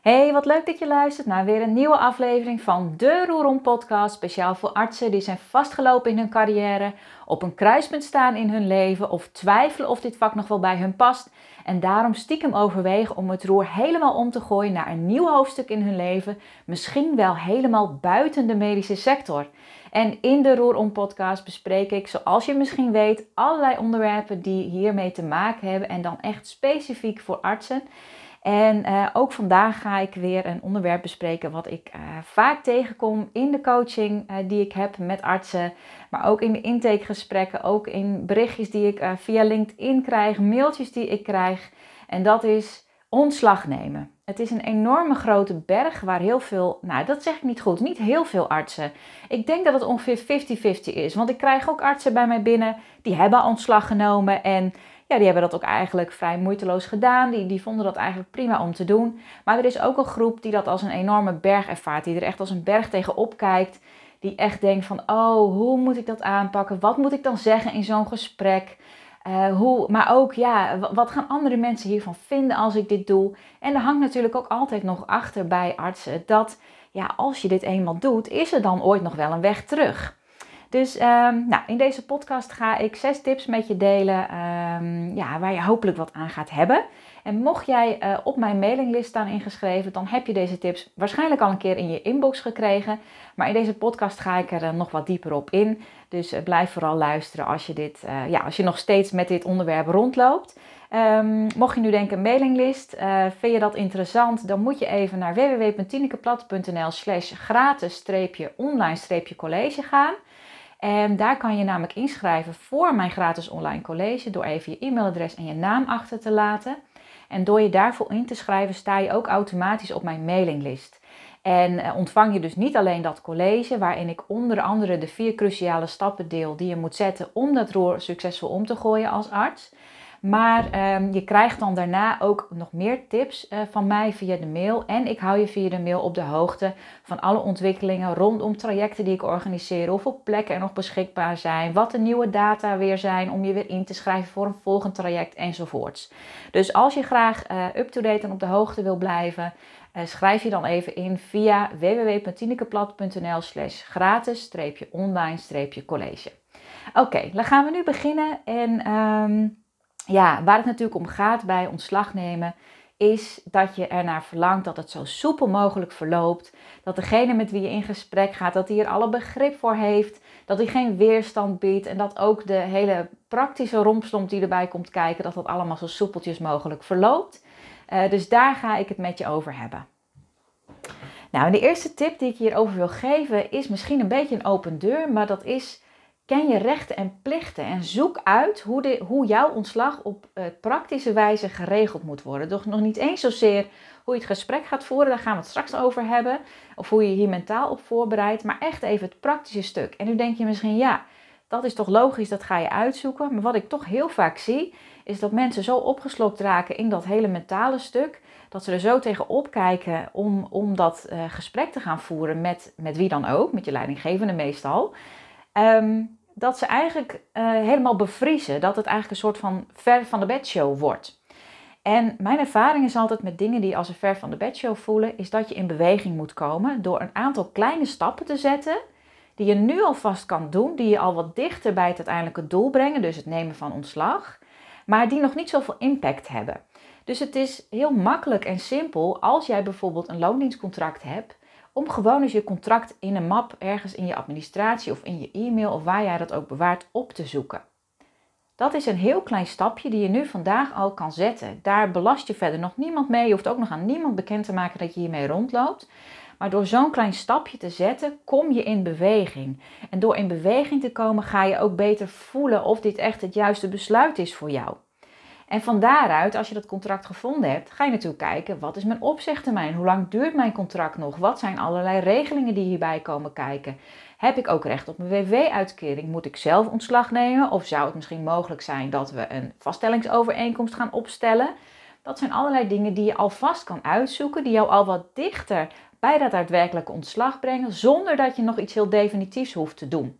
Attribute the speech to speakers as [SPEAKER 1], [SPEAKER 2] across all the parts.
[SPEAKER 1] Hey, wat leuk dat je luistert naar weer een nieuwe aflevering van de Roerom podcast. Speciaal voor artsen die zijn vastgelopen in hun carrière, op een kruispunt staan in hun leven of twijfelen of dit vak nog wel bij hun past. En daarom stiekem overwegen om het roer helemaal om te gooien naar een nieuw hoofdstuk in hun leven. Misschien wel helemaal buiten de medische sector. En in de Roerom podcast bespreek ik, zoals je misschien weet, allerlei onderwerpen die hiermee te maken hebben. En dan echt specifiek voor artsen. En uh, ook vandaag ga ik weer een onderwerp bespreken wat ik uh, vaak tegenkom in de coaching uh, die ik heb met artsen, maar ook in de intakegesprekken, ook in berichtjes die ik via LinkedIn krijg, mailtjes die ik krijg. En dat is ontslag nemen. Het is een enorme grote berg waar heel veel, nou dat zeg ik niet goed, niet heel veel artsen. Ik denk dat het ongeveer 50-50 is, want ik krijg ook artsen bij mij binnen die hebben ontslag genomen en ja, die hebben dat ook eigenlijk vrij moeiteloos gedaan. Die, die vonden dat eigenlijk prima om te doen. Maar er is ook een groep die dat als een enorme berg ervaart. Die er echt als een berg tegenop kijkt. Die echt denkt van, oh, hoe moet ik dat aanpakken? Wat moet ik dan zeggen in zo'n gesprek? Uh, hoe, maar ook, ja, wat gaan andere mensen hiervan vinden als ik dit doe? En er hangt natuurlijk ook altijd nog achter bij artsen dat, ja, als je dit eenmaal doet, is er dan ooit nog wel een weg terug? Dus um, nou, in deze podcast ga ik zes tips met je delen um, ja, waar je hopelijk wat aan gaat hebben. En mocht jij uh, op mijn mailinglist staan ingeschreven, dan heb je deze tips waarschijnlijk al een keer in je inbox gekregen. Maar in deze podcast ga ik er uh, nog wat dieper op in. Dus uh, blijf vooral luisteren als je, dit, ja, als je nog steeds met dit onderwerp rondloopt. Um, mocht je nu denken mailinglist, vind je dat interessant, dan moet je even naar www.tinekeplat.nl slash gratis-online-college gaan. En daar kan je namelijk inschrijven voor mijn gratis online college door even je e-mailadres en je naam achter te laten. En door je daarvoor in te schrijven sta je ook automatisch op mijn mailinglist. En eh, ontvang je dus niet alleen dat college, waarin ik onder andere de vier cruciale stappen deel die je moet zetten om dat roer succesvol om te gooien als arts. Maar um, je krijgt dan daarna ook nog meer tips uh, van mij via de mail. En ik hou je via de mail op de hoogte van alle ontwikkelingen rondom trajecten die ik organiseer. Hoeveel plekken er nog beschikbaar zijn. Wat de nieuwe data weer zijn om je weer in te schrijven voor een volgend traject enzovoorts. Dus als je graag uh, up-to-date en op de hoogte wil blijven. Uh, schrijf je dan even in via www.tinekeplat.nl slash gratis-online-college. Oké, dan gaan we nu beginnen. En um, ja, waar het natuurlijk om gaat bij ontslag nemen, is dat je ernaar verlangt dat het zo soepel mogelijk verloopt. Dat degene met wie je in gesprek gaat, dat hij er alle begrip voor heeft. Dat hij geen weerstand biedt. En dat ook de hele praktische rompslomp die erbij komt kijken, dat dat allemaal zo soepeltjes mogelijk verloopt. Uh, dus daar ga ik het met je over hebben. Nou, de eerste tip die ik hierover wil geven is misschien een beetje een open deur, maar dat is Ken je rechten en plichten en zoek uit hoe, de, hoe jouw ontslag op uh, praktische wijze geregeld moet worden. Doch nog niet eens zozeer hoe je het gesprek gaat voeren, daar gaan we het straks over hebben. Of hoe je hier mentaal op voorbereidt, maar echt even het praktische stuk. En nu denk je misschien, ja, dat is toch logisch, dat ga je uitzoeken. Maar wat ik toch heel vaak zie, is dat mensen zo opgeslokt raken in dat hele mentale stuk, dat ze er zo tegen kijken om, om dat uh, gesprek te gaan voeren met, met wie dan ook, met je leidinggevende meestal. Um, dat ze eigenlijk uh, helemaal bevriezen. Dat het eigenlijk een soort van ver van de bedshow wordt. En mijn ervaring is altijd met dingen die als een ver van de bedshow voelen, is dat je in beweging moet komen door een aantal kleine stappen te zetten. Die je nu alvast kan doen, die je al wat dichter bij het uiteindelijke doel brengen, dus het nemen van ontslag, maar die nog niet zoveel impact hebben. Dus het is heel makkelijk en simpel als jij bijvoorbeeld een loondienstcontract hebt, om gewoon eens je contract in een map ergens in je administratie of in je e-mail of waar jij dat ook bewaart op te zoeken. Dat is een heel klein stapje die je nu vandaag al kan zetten. Daar belast je verder nog niemand mee. Je hoeft ook nog aan niemand bekend te maken dat je hiermee rondloopt. Maar door zo'n klein stapje te zetten, kom je in beweging. En door in beweging te komen, ga je ook beter voelen of dit echt het juiste besluit is voor jou. En van daaruit, als je dat contract gevonden hebt, ga je natuurlijk kijken, wat is mijn opzegtermijn? Hoe lang duurt mijn contract nog? Wat zijn allerlei regelingen die hierbij komen kijken? Heb ik ook recht op mijn WW-uitkering? Moet ik zelf ontslag nemen? Of zou het misschien mogelijk zijn dat we een vaststellingsovereenkomst gaan opstellen? Dat zijn allerlei dingen die je alvast kan uitzoeken, die jou al wat dichter bij dat daadwerkelijke ontslag brengen, zonder dat je nog iets heel definitiefs hoeft te doen.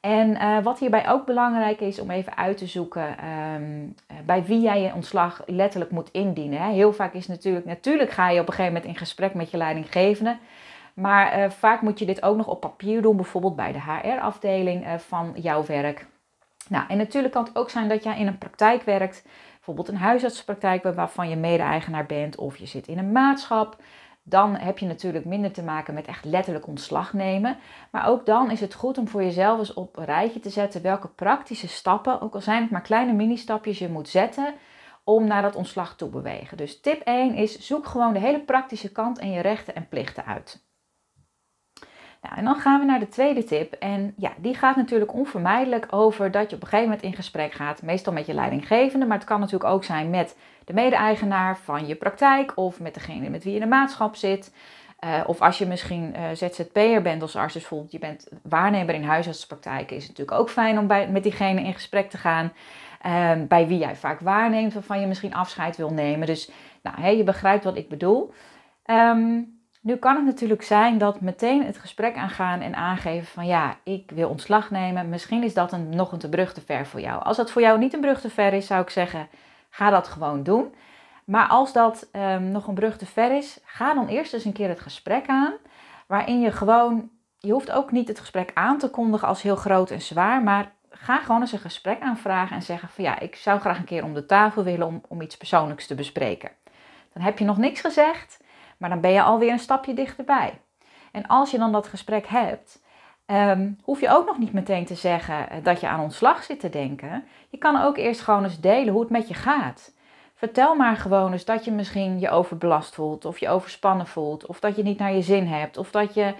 [SPEAKER 1] En uh, wat hierbij ook belangrijk is om even uit te zoeken um, bij wie jij je ontslag letterlijk moet indienen. Hè. Heel vaak is natuurlijk, natuurlijk ga je op een gegeven moment in gesprek met je leidinggevende. Maar uh, vaak moet je dit ook nog op papier doen, bijvoorbeeld bij de HR-afdeling van jouw werk. Nou, en natuurlijk kan het ook zijn dat jij in een praktijk werkt, bijvoorbeeld een huisartspraktijk waarvan je mede-eigenaar bent, of je zit in een maatschap dan heb je natuurlijk minder te maken met echt letterlijk ontslag nemen. Maar ook dan is het goed om voor jezelf eens op een rijtje te zetten welke praktische stappen, ook al zijn het maar kleine mini-stapjes, je moet zetten om naar dat ontslag toe te bewegen. Dus tip 1 is zoek gewoon de hele praktische kant en je rechten en plichten uit. Nou, en dan gaan we naar de tweede tip. En ja, die gaat natuurlijk onvermijdelijk over dat je op een gegeven moment in gesprek gaat. Meestal met je leidinggevende, maar het kan natuurlijk ook zijn met de mede-eigenaar van je praktijk of met degene met wie je in de maatschap zit. Uh, of als je misschien uh, ZZP'er bent als arts, dus bijvoorbeeld je bent waarnemer in huisartspraktijken, is het natuurlijk ook fijn om bij, met diegene in gesprek te gaan. Uh, bij wie jij vaak waarneemt, waarvan je misschien afscheid wil nemen. Dus nou, je begrijpt wat ik bedoel. Um, nu kan het natuurlijk zijn dat meteen het gesprek aangaan en aangeven van ja, ik wil ontslag nemen. Misschien is dat een, nog een te brug te ver voor jou. Als dat voor jou niet een brug te ver is, zou ik zeggen, ga dat gewoon doen. Maar als dat um, nog een brug te ver is, ga dan eerst eens een keer het gesprek aan. Waarin je gewoon, je hoeft ook niet het gesprek aan te kondigen als heel groot en zwaar. Maar ga gewoon eens een gesprek aanvragen en zeggen van ja, ik zou graag een keer om de tafel willen om, om iets persoonlijks te bespreken. Dan heb je nog niks gezegd. Maar dan ben je alweer een stapje dichterbij. En als je dan dat gesprek hebt, um, hoef je ook nog niet meteen te zeggen eh, dat je aan ontslag zit te denken. Je kan ook eerst gewoon eens delen hoe het met je gaat. Vertel maar gewoon eens dat je misschien je overbelast voelt, of je overspannen voelt, of dat je niet naar je zin hebt, of dat je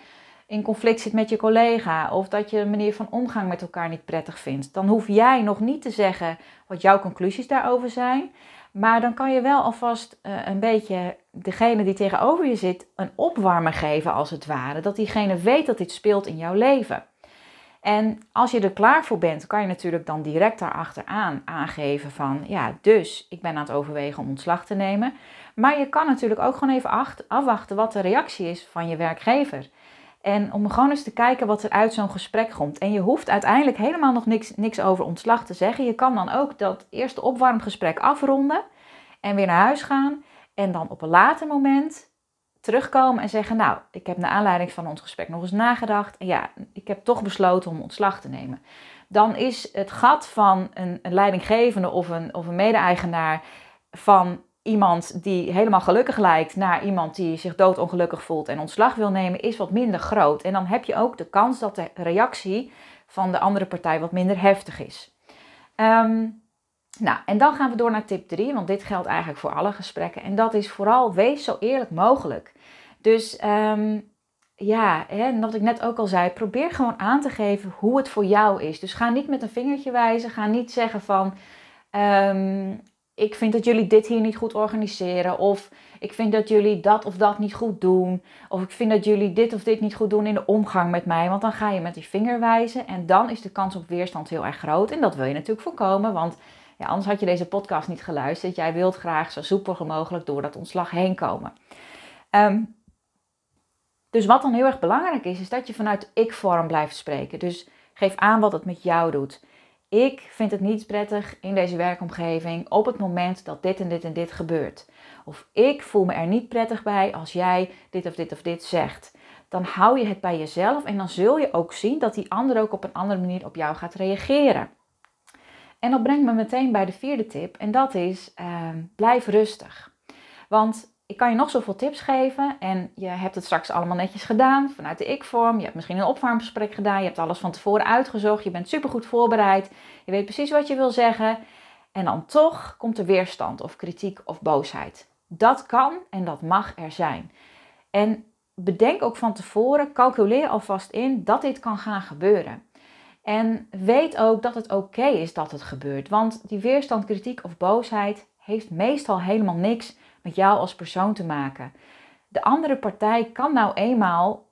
[SPEAKER 1] in conflict zit met je collega, of dat je een manier van omgang met elkaar niet prettig vindt. Dan hoef jij nog niet te zeggen wat jouw conclusies daarover zijn. Maar dan kan je wel alvast uh, een beetje degene die tegenover je zit een opwarmer geven, als het ware. Dat diegene weet dat dit speelt in jouw leven. En als je er klaar voor bent, kan je natuurlijk dan direct daarachteraan aangeven van, ja, dus ik ben aan het overwegen om ontslag te nemen. Maar je kan natuurlijk ook gewoon even afwachten wat de reactie is van je werkgever. En om gewoon eens te kijken wat er uit zo'n gesprek komt. En je hoeft uiteindelijk helemaal nog niks, niks over ontslag te zeggen. Je kan dan ook dat eerste opwarmgesprek afronden en weer naar huis gaan. En dan op een later moment terugkomen en zeggen: Nou, ik heb naar aanleiding van ons gesprek nog eens nagedacht. En ja, ik heb toch besloten om ontslag te nemen. Dan is het gat van een, een leidinggevende of een, of een mede-eigenaar van iemand die helemaal gelukkig lijkt naar iemand die zich doodongelukkig voelt en ontslag wil nemen, is wat minder groot. En dan heb je ook de kans dat de reactie van de andere partij wat minder heftig is. Um, nou, en dan gaan we door naar tip 3, want dit geldt eigenlijk voor alle gesprekken. En dat is vooral wees zo eerlijk mogelijk. Dus um, ja, hè, wat ik net ook al zei, probeer gewoon aan te geven hoe het voor jou is. Dus ga niet met een vingertje wijzen, ga niet zeggen van um, ik vind dat jullie dit hier niet goed organiseren. Of ik vind dat jullie dat of dat niet goed doen. Of ik vind dat jullie dit of dit niet goed doen in de omgang met mij. Want dan ga je met die vinger wijzen. En dan is de kans op weerstand heel erg groot. En dat wil je natuurlijk voorkomen. Want ja, anders had je deze podcast niet geluisterd. Jij wilt graag zo soepel mogelijk door dat ontslag heen komen. Ehm, dus wat dan heel erg belangrijk is, is dat je vanuit ik-vorm blijft spreken. Dus geef aan wat het met jou doet. Ik vind het niet prettig in deze werkomgeving op het moment dat dit en dit en dit gebeurt. Of ik voel me er niet prettig bij als jij dit of dit of dit zegt. Dan hou je het bij jezelf en dan zul je ook zien dat die ander ook op een andere manier op jou gaat reageren. En dat brengt me meteen bij de vierde tip en dat is ehm, blijf rustig. Want ik kan je nog zoveel tips geven en je hebt het straks allemaal netjes gedaan vanuit de ik-vorm. Je hebt misschien een opwarmgesprek gedaan, je hebt alles van tevoren uitgezocht, je bent supergoed voorbereid, je weet precies wat je wil zeggen. En dan toch komt er weerstand of kritiek of boosheid. Dat kan en dat mag er zijn. En bedenk ook van tevoren, calculeer alvast in dat dit kan gaan gebeuren. En weet ook dat het oké is dat het gebeurt. Want die weerstand, kritiek of boosheid heeft meestal helemaal niks met jou als persoon te maken. De andere partij kan nou eenmaal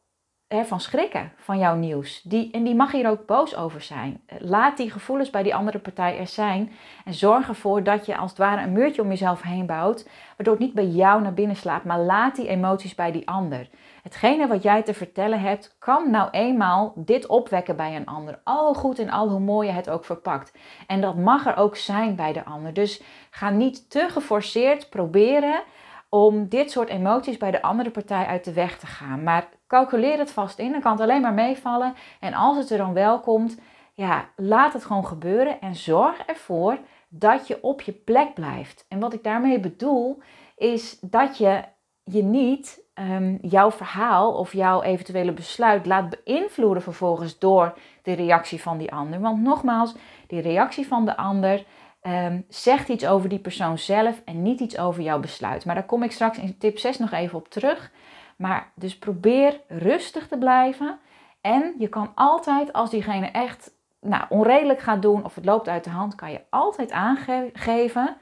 [SPEAKER 1] ervan schrikken van jouw nieuws. Die, en die mag hier ook boos over zijn. Laat die gevoelens bij die andere partij er zijn. En zorg ervoor dat je als het ware een muurtje om jezelf heen bouwt. Waardoor het niet bij jou naar binnen slaat. Maar laat die emoties bij die ander. Hetgene wat jij te vertellen hebt, kan nou eenmaal dit opwekken bij een ander. Al goed en al hoe mooi je het ook verpakt. En dat mag er ook zijn bij de ander. Dus ga niet te geforceerd proberen om dit soort emoties bij de andere partij uit de weg te gaan. Maar calculeer het vast in, dan kan het alleen maar meevallen. En als het er dan wel komt, ja, laat het gewoon gebeuren en zorg ervoor dat je op je plek blijft. En wat ik daarmee bedoel, is dat je je niet um, jouw verhaal of jouw eventuele besluit laat beïnvloeden vervolgens door de reactie van die ander. Want nogmaals, die reactie van de ander um, zegt iets over die persoon zelf en niet iets over jouw besluit. Maar daar kom ik straks in tip 6 nog even op terug. Maar dus probeer rustig te blijven. En je kan altijd, als diegene echt nou, onredelijk gaat doen of het loopt uit de hand, kan je altijd aangeven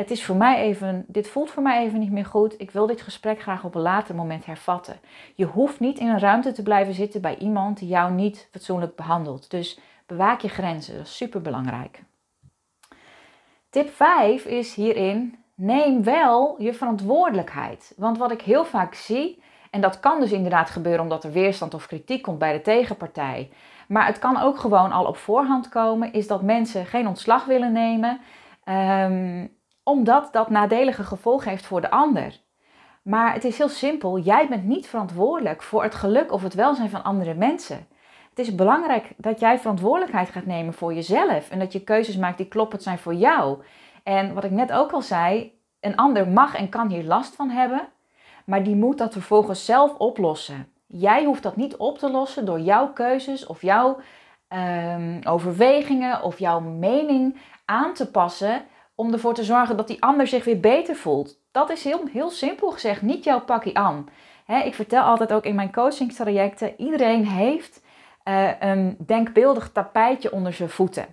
[SPEAKER 1] het is voor mij even, dit voelt voor mij even niet meer goed. Ik wil dit gesprek graag op een later moment hervatten. Je hoeft niet in een ruimte te blijven zitten bij iemand die jou niet fatsoenlijk behandelt. Dus bewaak je grenzen, dat is super belangrijk. Tip 5 is hierin: neem wel je verantwoordelijkheid. Want wat ik heel vaak zie, en dat kan dus inderdaad gebeuren omdat er weerstand of kritiek komt bij de tegenpartij. Maar het kan ook gewoon al op voorhand komen, is dat mensen geen ontslag willen nemen. Um, omdat dat nadelige gevolgen heeft voor de ander. Maar het is heel simpel. Jij bent niet verantwoordelijk voor het geluk of het welzijn van andere mensen. Het is belangrijk dat jij verantwoordelijkheid gaat nemen voor jezelf en dat je keuzes maakt die kloppend zijn voor jou. En wat ik net ook al zei, een ander mag en kan hier last van hebben, maar die moet dat vervolgens zelf oplossen. Jij hoeft dat niet op te lossen door jouw keuzes of jouw um, overwegingen of jouw mening aan te passen om ervoor te zorgen dat die ander zich weer beter voelt. Dat is heel, heel simpel gezegd, niet jouw pakje aan. ik vertel altijd ook in mijn coachingstrajecten, iedereen heeft uh, een denkbeeldig tapijtje onder zijn voeten.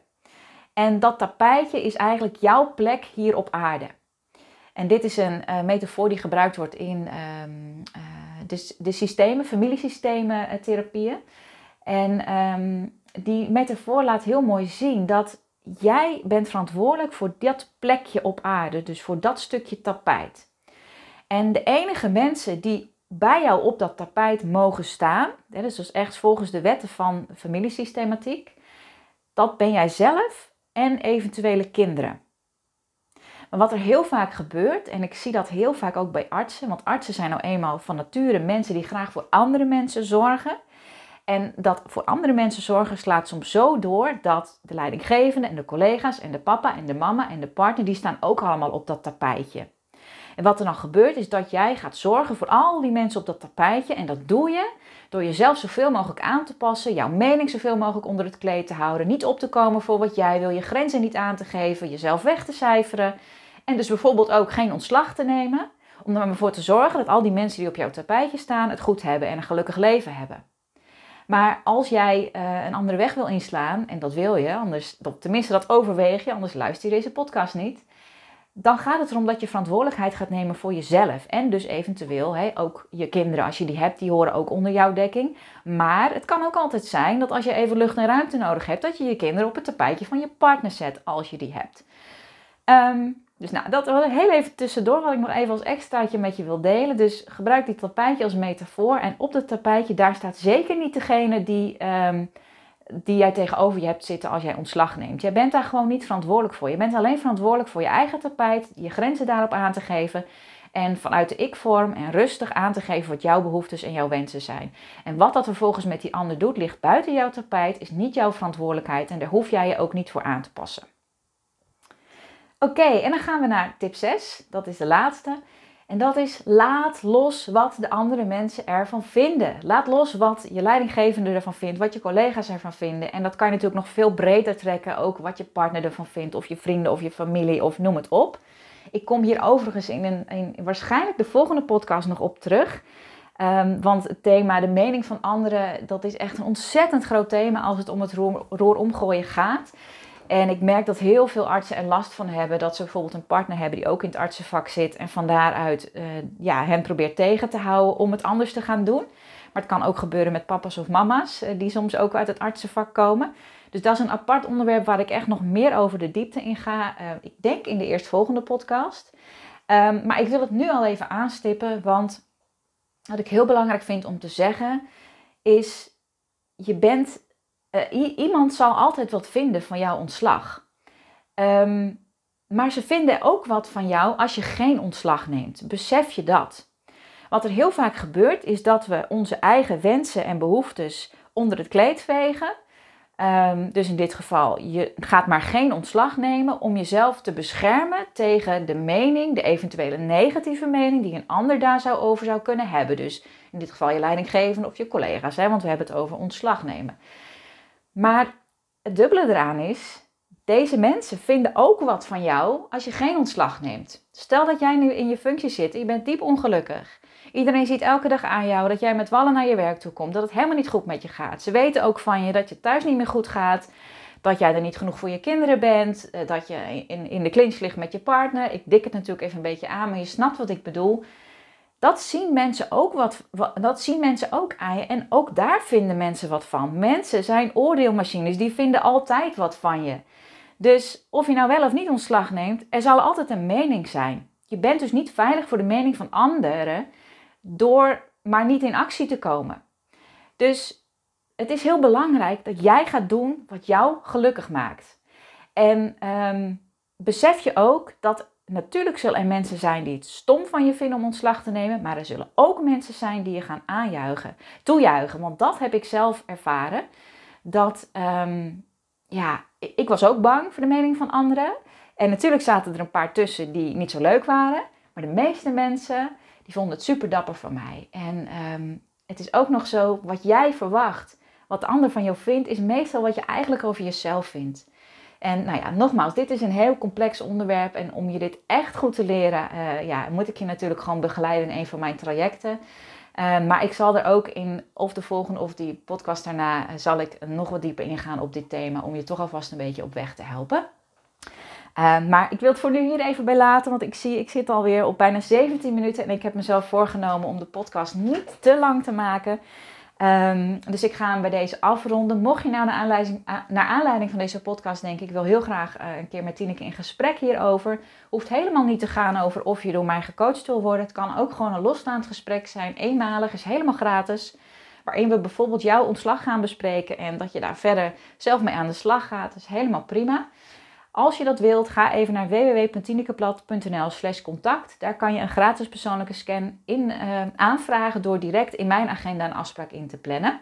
[SPEAKER 1] En dat tapijtje is eigenlijk jouw plek hier op aarde. En dit is een uh, metafoor die gebruikt wordt in uh, de, de, systemen, familiesystemen therapieën. En um, die metafoor laat heel mooi zien dat jij bent verantwoordelijk voor dat plekje op aarde, dus voor dat stukje tapijt. En de enige mensen die bij jou op dat tapijt mogen staan, dus dat is echt volgens de wetten van familiesystematiek, dat ben jij zelf en eventuele kinderen. Maar wat er heel vaak gebeurt, en ik zie dat heel vaak ook bij artsen, want artsen zijn nou eenmaal van nature mensen die graag voor andere mensen zorgen. En dat voor andere mensen zorgen slaat soms zo door dat de leidinggevende en de collega's en de papa en de mama en de partner, die staan ook allemaal op dat tapijtje. En wat er dan gebeurt is dat jij gaat zorgen voor al die mensen op dat tapijtje. En dat doe je door jezelf zoveel mogelijk aan te passen, jouw mening zoveel mogelijk onder het kleed te houden, niet op te komen voor wat jij wil, je grenzen niet aan te geven, jezelf weg te cijferen. En dus bijvoorbeeld ook geen ontslag te nemen, om er maar voor te zorgen dat al die mensen die op jouw tapijtje staan het goed hebben en een gelukkig leven hebben. Maar als jij uh, een andere weg wil inslaan, en dat wil je, anders, tenminste dat overweeg je, anders luister je deze podcast niet. Dan gaat het erom dat je verantwoordelijkheid gaat nemen voor jezelf. En dus eventueel hè, ook je kinderen, als je die hebt, die horen ook onder jouw dekking. Maar het kan ook altijd zijn dat als je even lucht en ruimte nodig hebt, dat je je kinderen op het tapijtje van je partner zet, als je die hebt. Um, dus nou, dat was heel even tussendoor wat ik nog even als extraatje met je wil delen. Dus gebruik dit tapijtje als metafoor. En op dat tapijtje, daar staat zeker niet degene die, um, die jij tegenover je hebt zitten als jij ontslag neemt. Jij bent daar gewoon niet verantwoordelijk voor. Je bent alleen verantwoordelijk voor je eigen tapijt, je grenzen daarop aan te geven. En vanuit de ik-vorm en rustig aan te geven wat jouw behoeftes en jouw wensen zijn. En wat dat vervolgens met die ander doet, ligt buiten jouw tapijt, is niet jouw verantwoordelijkheid en daar hoef jij je ook niet voor aan te passen. Oké, en dan gaan we naar tip 6. Dat is de laatste. En dat is laat los wat de andere mensen ervan vinden. Laat los wat je leidinggevende ervan vindt, wat je collega's ervan vinden. En dat kan je natuurlijk nog veel breder trekken, ook wat je partner ervan vindt, of je vrienden of je familie of noem het op. Ik kom hier overigens in, een, waarschijnlijk de volgende podcast nog op terug. Um, want het thema de mening van anderen, dat is echt een ontzettend groot thema als het om het roer omgooien gaat. En ik merk dat heel veel artsen er last van hebben dat ze bijvoorbeeld een partner hebben die ook in het artsenvak zit en van daaruit uh, ja, hen probeert tegen te houden om het anders te gaan doen. Maar het kan ook gebeuren met papa's of mama's, die soms ook uit het artsenvak komen. Dus dat is een apart onderwerp waar ik echt nog meer over de diepte in ga. ik denk in de eerstvolgende podcast. Ehm, maar ik wil het nu al even aanstippen, want wat ik heel belangrijk vind om te zeggen is: je bent, iemand zal altijd wat vinden van jouw ontslag. Ehm, maar ze vinden ook wat van jou als je geen ontslag neemt. Besef je dat? Wat er heel vaak gebeurt is dat we onze eigen wensen en behoeftes onder het kleed vegen. Ehm, dus in dit geval, je gaat maar geen ontslag nemen om jezelf te beschermen tegen de mening, de eventuele negatieve mening die een ander daar zou over zou kunnen hebben. Dus in dit geval je leidinggevende of je collega's, hè, want we hebben het over ontslag nemen. Maar het dubbele eraan is, deze mensen vinden ook wat van jou als je geen ontslag neemt. Stel dat jij nu in je functie zit en je bent diep ongelukkig. Iedereen ziet elke dag aan jou dat jij met wallen naar je werk toe komt, dat het helemaal niet goed met je gaat. Ze weten ook van je dat je thuis niet meer goed gaat, dat jij er niet genoeg voor je kinderen bent, eh, dat je in, in de clinch ligt met je partner. Ik dik het natuurlijk even een beetje aan, maar je snapt wat ik bedoel. Dat zien mensen ook, wat, dat zien mensen ook aan je en ook daar vinden mensen wat van. Mensen zijn oordeelmachines, die vinden altijd wat van je. Dus of je nou wel of niet ontslag neemt, er zal altijd een mening zijn. Je bent dus niet veilig voor de mening van anderen door maar niet in actie te komen. Dus het is heel belangrijk dat jij gaat doen wat jou gelukkig maakt. En ehm, besef je ook dat natuurlijk zullen er mensen zijn die het stom van je vinden om ontslag te nemen, maar er zullen ook mensen zijn die je gaan aanjuichen, toejuichen. Want dat heb ik zelf ervaren. Dat ehm, ja, ik was ook bang voor de mening van anderen. En natuurlijk zaten er een paar tussen die niet zo leuk waren. Maar de meeste mensen die vonden het super dapper van mij. En ehm, het is ook nog zo, wat jij verwacht, wat de ander van jou vindt, is meestal wat je eigenlijk over jezelf vindt. En nou ja, nogmaals, dit is een heel complex onderwerp. En om je dit echt goed te leren, uh, ja, moet ik je natuurlijk gewoon begeleiden in een van mijn trajecten. Ehm, maar ik zal er ook in, of de volgende of die podcast daarna, eh, zal ik nog wat dieper ingaan op dit thema. Om je toch alvast een beetje op weg te helpen. Maar ik wil het voor nu hier even bij laten, want ik zie, ik zit alweer op bijna 17 minuten en ik heb mezelf voorgenomen om de podcast niet te lang te maken. Ehm, dus ik ga hem bij deze afronden. Mocht je nou naar aanleiding, naar aanleiding van deze podcast denken, ik wil heel graag uh, een keer met Tineke in gesprek hierover. Hoeft helemaal niet te gaan over of je door mij gecoacht wil worden. Het kan ook gewoon een losstaand gesprek zijn. Eenmalig is helemaal gratis. Waarin we bijvoorbeeld jouw ontslag gaan bespreken en dat je daar verder zelf mee aan de slag gaat. Dat is helemaal prima. Als je dat wilt, ga even naar www.tinekeblad.nl slash contact. Daar kan je een gratis persoonlijke scan in uh, aanvragen door direct in mijn agenda een afspraak in te plannen.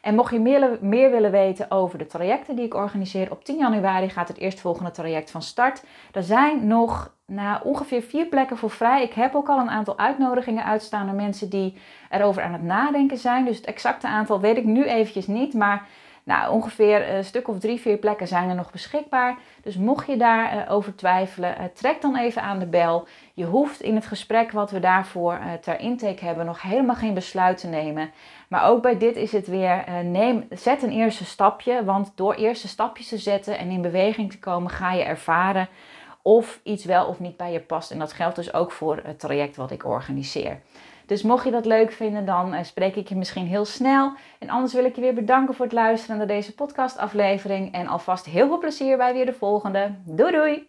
[SPEAKER 1] En mocht je meer, willen weten over de trajecten die ik organiseer, op 10 januari gaat het eerstvolgende traject van start. Er zijn nog nou, ongeveer vier plekken voor vrij. Ik heb ook al een aantal uitnodigingen uitstaan naar mensen die erover aan het nadenken zijn. Dus het exacte aantal weet ik nu eventjes niet, maar nou, ongeveer een stuk of drie, vier plekken zijn er nog beschikbaar. Dus mocht je daarover uh, over twijfelen, uh, trek dan even aan de bel. Je hoeft in het gesprek wat we daarvoor uh, ter intake hebben nog helemaal geen besluit te nemen. Maar ook bij dit is het weer, neem, zet een eerste stapje. Want door eerste stapjes te zetten en in beweging te komen, ga je ervaren of iets wel of niet bij je past. En dat geldt dus ook voor het traject wat ik organiseer. Dus mocht je dat leuk vinden, dan eh, spreek ik je misschien heel snel. En anders wil ik je weer bedanken voor het luisteren naar deze podcastaflevering. En alvast heel veel plezier bij weer de volgende. Doei doei!